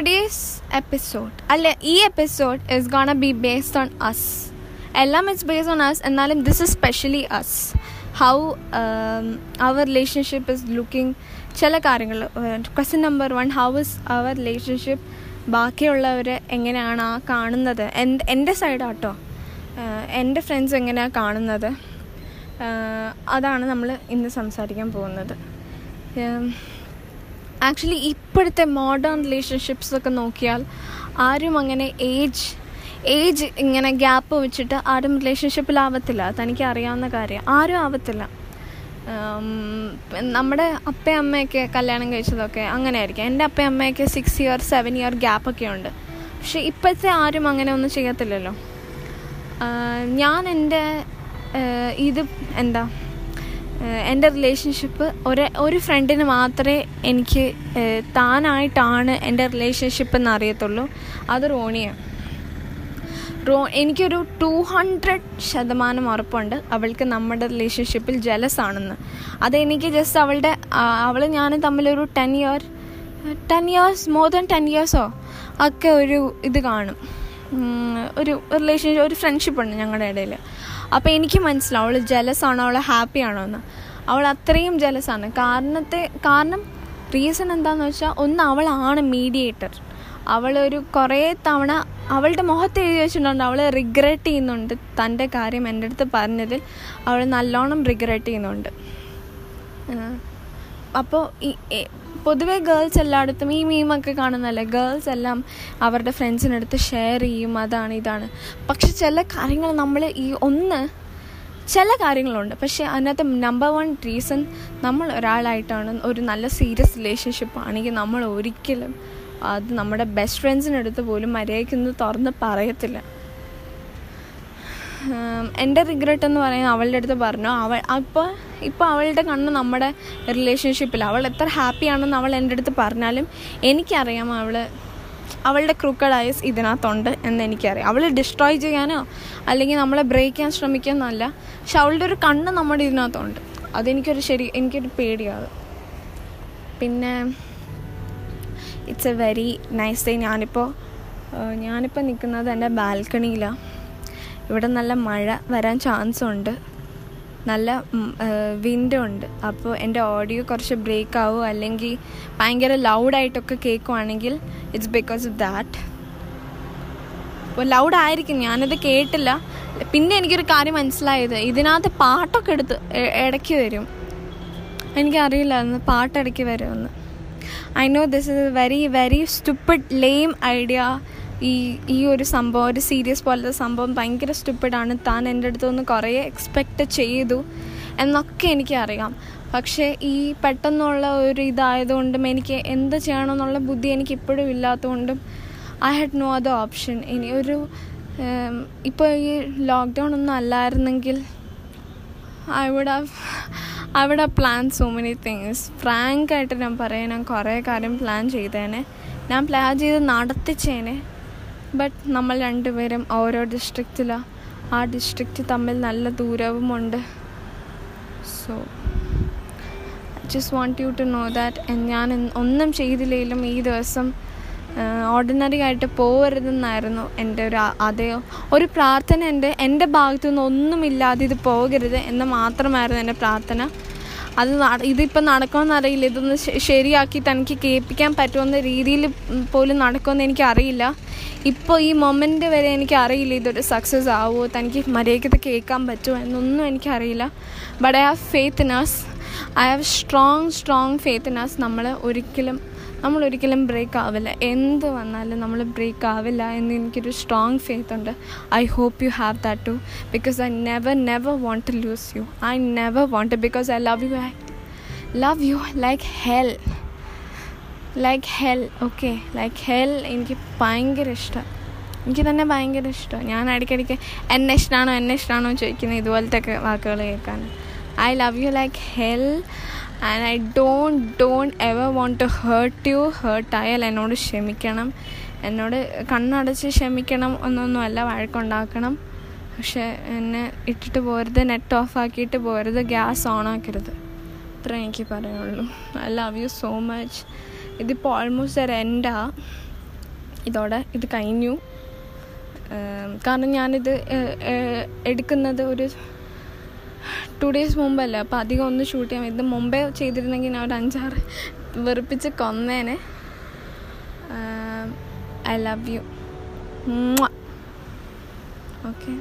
today's episode, അല്ലെ ഈ episode is gonna be based on us എല്ലാം ഇറ്റ്സ് ബേസ്ഡ് ഓൺ അസ് എന്നാലും this is specially us how our relationship is looking ചില കാര്യങ്ങൾ question number one how is our relationship ബാക്കിയുള്ളവർ എങ്ങനെയാണ് ആ കാണുന്നത്? എൻ്റെ എൻ്റെ സൈഡാട്ടോ എൻ്റെ ഫ്രണ്ട്സ് എങ്ങനെയാണ് കാണുന്നത്? അതാണ് നമ്മൾ ഇന്ന് സംസാരിക്കാൻ പോകുന്നത്. ആക്ച്വലി ഇപ്പോഴത്തെ മോഡേൺ റിലേഷൻഷിപ്സൊക്കെ നോക്കിയാൽ ആരും അങ്ങനെ ഏജ് ഏജ് ഇങ്ങനെ ഗ്യാപ്പ് വെച്ചിട്ട് ആരും റിലേഷൻഷിപ്പിലാവത്തില്ല തനിക്ക് അറിയാവുന്ന കാര്യം. ആരും ആവത്തില്ല. നമ്മുടെ അപ്പയും അമ്മയൊക്കെ കല്യാണം കഴിച്ചതൊക്കെ അങ്ങനെ ആയിരിക്കും എൻ്റെ അപ്പയും അമ്മയൊക്കെ സിക്സ് ഇയർ സെവൻ ഇയർ ഗ്യാപ്പൊക്കെ ഉണ്ട്. പക്ഷെ ഇപ്പോഴത്തെ ആരും അങ്ങനെ ഒന്നും ചെയ്യത്തില്ലല്ലോ. ഞാൻ എൻ്റെ ഇത് എന്താ? എൻ്റെ റിലേഷൻഷിപ്പ് ഒരു ഒരു ഫ്രണ്ടിന് മാത്രമേ എനിക്ക് താനായിട്ടാണ് എൻ്റെ റിലേഷൻഷിപ്പ് എന്ന് അറിയത്തുള്ളൂ അത് റോണിയാണ്. റോ എനിക്കൊരു ടു ഹൺഡ്രഡ് ശതമാനം ഉറപ്പുണ്ട് അവൾക്ക് നമ്മുടെ റിലേഷൻഷിപ്പിൽ ജലസാണെന്ന് അതെനിക്ക് ജസ്റ്റ് അവളുടെ അവൾ ഞാനും തമ്മിലൊരു ten year ten years more than ten ഇയേഴ്സോ ഒക്കെ ഒരു ഇത് കാണും. ഒരു റിലേഷൻഷിപ്പ് ഒരു ഫ്രണ്ട്ഷിപ്പ് ഉണ്ട് ഞങ്ങളുടെ ഇടയിൽ അപ്പോൾ എനിക്ക് മനസ്സിലാവും അവൾ ജലസാണോ അവൾ ഹാപ്പി ആണോ എന്ന്. അവൾ അത്രയും ജലസാണ് കാരണത്തെ കാരണം റീസൺ എന്താണെന്ന് വെച്ചാൽ ഒന്ന് അവളാണ് മീഡിയേറ്റർ അവളൊരു കുറേ തവണ അവളുടെ മുഖത്ത് എഴുതി വെച്ചിട്ടുണ്ട്. അവൾ റിഗ്രറ്റ് ചെയ്യുന്നുണ്ട്. തൻ്റെ കാര്യം എൻ്റെ അടുത്ത് പറഞ്ഞതിൽ അവൾ നല്ലോണം റിഗ്രറ്റ് ചെയ്യുന്നുണ്ട്. അപ്പോൾ ഈ പൊതുവേ ഗേൾസ് എല്ലായിടത്തും ഈ മീമൊക്കെ കാണുന്നതല്ലേ? ഗേൾസ് എല്ലാം അവരുടെ ഫ്രണ്ട്സിനടുത്ത് ഷെയർ ചെയ്യും അതാണ് ഇതാണ്. പക്ഷെ ചില കാര്യങ്ങൾ നമ്മൾ ഈ ഒന്ന് ചില കാര്യങ്ങളുണ്ട്. പക്ഷേ അതിനകത്ത് നമ്പർ വൺ റീസൺ നമ്മൾ ഒരാളായിട്ടാണ് ഒരു നല്ല സീരിയസ് റിലേഷൻഷിപ്പ് ആണെങ്കിൽ നമ്മൾ ഒരിക്കലും അത് നമ്മുടെ ബെസ്റ്റ് ഫ്രണ്ട്സിനടുത്ത് പോലും മര്യാദയ്ക്കൊന്ന് തുറന്ന് പറയത്തില്ല. എൻ്റെ റിഗ്രറ്റ് എന്ന് പറയുന്നത് അവളുടെ അടുത്ത് പറഞ്ഞു. അവൾ അപ്പോൾ ഇപ്പോൾ അവളുടെ കണ്ണ് നമ്മുടെ റിലേഷൻഷിപ്പിൽ അവൾ എത്ര ഹാപ്പിയാണെന്ന് അവൾ എൻ്റെ അടുത്ത് പറഞ്ഞാലും എനിക്കറിയാം അവൾ അവളുടെ ക്രൂക്കഡ് ഐസ് ഇതിനകത്തുണ്ട് എന്ന് എനിക്കറിയാം. അവൾ ഡിസ്ട്രോയ് ചെയ്യാനോ അല്ലെങ്കിൽ നമ്മളെ ബ്രേക്ക് ചെയ്യാൻ ശ്രമിക്കുന്നല്ല പക്ഷെ അവളുടെ ഒരു കണ്ണ് നമ്മുടെ ഇതിനകത്തുണ്ട്. അതെനിക്കൊരു ശരി എനിക്കൊരു പേടിയാണ്. പിന്നെ it's a very nice day ഞാനിപ്പോൾ ഞാനിപ്പോൾ നിൽക്കുന്നത് എൻ്റെ ബാൽക്കണിയിലാണ് ഇവിടെ നല്ല മഴ വരാൻ ചാൻസ് ഉണ്ട്. നല്ല വിൻഡോ ഉണ്ട് അപ്പോൾ എൻ്റെ ഓഡിയോ കുറച്ച് ബ്രേക്ക് ആവും അല്ലെങ്കിൽ ഭയങ്കര ലൗഡായിട്ടൊക്കെ കേൾക്കുവാണെങ്കിൽ ഇറ്റ്സ് ബിക്കോസ് ഓഫ് ദാറ്റ് അപ്പോൾ ലൗഡ് ആയിരിക്കും ഞാനത് കേട്ടില്ല. പിന്നെ എനിക്കൊരു കാര്യം മനസ്സിലായത്. ഇതിനകത്ത് പാട്ടൊക്കെ എടുത്ത് ഇടയ്ക്ക് വരും. എനിക്കറിയില്ലായിരുന്നു പാട്ട് ഇടയ്ക്ക് വരുമെന്ന്. I know this is a very very stupid lame idea ഈ ഈ ഒരു സംഭവം ഒരു സീരിയസ് പോലത്തെ സംഭവം ഭയങ്കര സ്റ്റുപ്പിഡാണ് താൻ എൻ്റെ അടുത്തു നിന്ന് കുറേ എക്സ്പെക്റ്റ് ചെയ്തു എന്നൊക്കെ എനിക്കറിയാം. പക്ഷേ ഈ പെട്ടെന്നുള്ള ഒരു ഇതായതുകൊണ്ടും എനിക്ക് എന്ത് ചെയ്യണമെന്നുള്ള ബുദ്ധി എനിക്ക് ഇപ്പോഴും ഇല്ലാത്തതുകൊണ്ടും I had no other option ഇനി ഒരു ഇപ്പോൾ ഈ ലോക്ക്ഡൗൺ ഒന്നും അല്ലായിരുന്നെങ്കിൽ I would have I would have plan so many things ഫ്രാങ്കായിട്ട് ഞാൻ പറയാം ഞാൻ കുറേ കാര്യം പ്ലാൻ ചെയ്തേനെ. ഞാൻ പ്ലാൻ ചെയ്ത് നടത്തിച്ചേനെ. ബട്ട് നമ്മൾ രണ്ടുപേരും ഓരോ ഡിസ്ട്രിക്റ്റിലാണ് ആ ഡിസ്ട്രിക്റ്റ് തമ്മിൽ നല്ല ദൂരവുമുണ്ട്. So just want you to know that ഞാൻ ഒന്നും ചെയ്തില്ലെങ്കിലും ഈ ദിവസം ഓർഡിനറി ആയിട്ട് പോകരുതെന്നായിരുന്നു എൻ്റെ ഒരു അതേ ഒരു പ്രാർത്ഥന എൻ്റെ എൻ്റെ ഭാഗത്തു നിന്ന് ഒന്നുമില്ലാതെ ഇത് പോകരുത് എന്ന് മാത്രമായിരുന്നു എൻ്റെ പ്രാർത്ഥന. അത് ഇതിപ്പോൾ നടക്കുമെന്നറിയില്ല ഇതൊന്ന് ശരിയാക്കി തനിക്ക് കേൾപ്പിക്കാൻ പറ്റുമെന്ന രീതിയിൽ പോലും നടക്കുമെന്ന് എനിക്കറിയില്ല. ഇപ്പോൾ ഈ മൊമെൻ്റ് വരെ എനിക്ക് അറിയില്ല ഇതൊരു സക്സസ് ആവുമോ തനിക്ക് മര്യാദയ്ക്കത് കേൾക്കാൻ പറ്റുമോ എന്നൊന്നും എനിക്കറിയില്ല. But I have faith in us I have strong strong faith in us നമ്മൾ ഒരിക്കലും നമ്മൾ ഒരിക്കലും ബ്രേക്ക് ആവില്ല. എന്ത് വന്നാലും നമ്മൾ ബ്രേക്ക് ആവില്ല എന്ന് എനിക്കൊരു സ്ട്രോങ് ഫെയ്ത്ത് ഉണ്ട്. I hope you have that too because I never never want to lose you I never want because I love you I love you like help like hell okay like hell എനിക്ക് ഭയങ്കര ഇഷ്ടമാണ് എനിക്ക് തന്നെ ഭയങ്കര ഇഷ്ടമാണ് ഞാൻ ഇടയ്ക്കിടയ്ക്ക് എന്നെ ഇഷ്ടമാണോ എന്നെ ഇഷ്ടമാണോ ചോദിക്കുന്ന ഇതുപോലത്തെ ഒക്കെ വാക്കുകൾ കേൾക്കാൻ I love you like hell and I don't don't ever want to hurt you ഹേർട്ടായാൽ എന്നോട് ക്ഷമിക്കണം. എന്നോട് കണ്ണടച്ച് ക്ഷമിക്കണം എന്നൊന്നുമല്ല വഴക്കുണ്ടാക്കണം. പക്ഷെ എന്നെ ഇട്ടിട്ട് പോരുത് നെറ്റ് ഓഫ് ആക്കിയിട്ട് പോരുത് ഗ്യാസ് ഓൺ ആക്കരുത്. ഇത്ര എനിക്ക് പറയാനുള്ളൂ. I love you so much ഇതിപ്പോൾ ഓൾമോസ്റ്റ് ഒരു എൻഡാ ഇതോടെ ഇത് കഴിഞ്ഞു. കാരണം ഞാനിത് എടുക്കുന്നത് ഒരു ടു ഡേയ്സ് മുമ്പല്ല. അപ്പോൾ അധികം ഒന്ന് ഷൂട്ട് ചെയ്യാൻ ഇത് മുമ്പേ ചെയ്തിരുന്നെങ്കിൽ ഞാൻ ഒരു അഞ്ചാറ് വെറുപ്പിച്ച് കൊന്നേനെ. I love you okay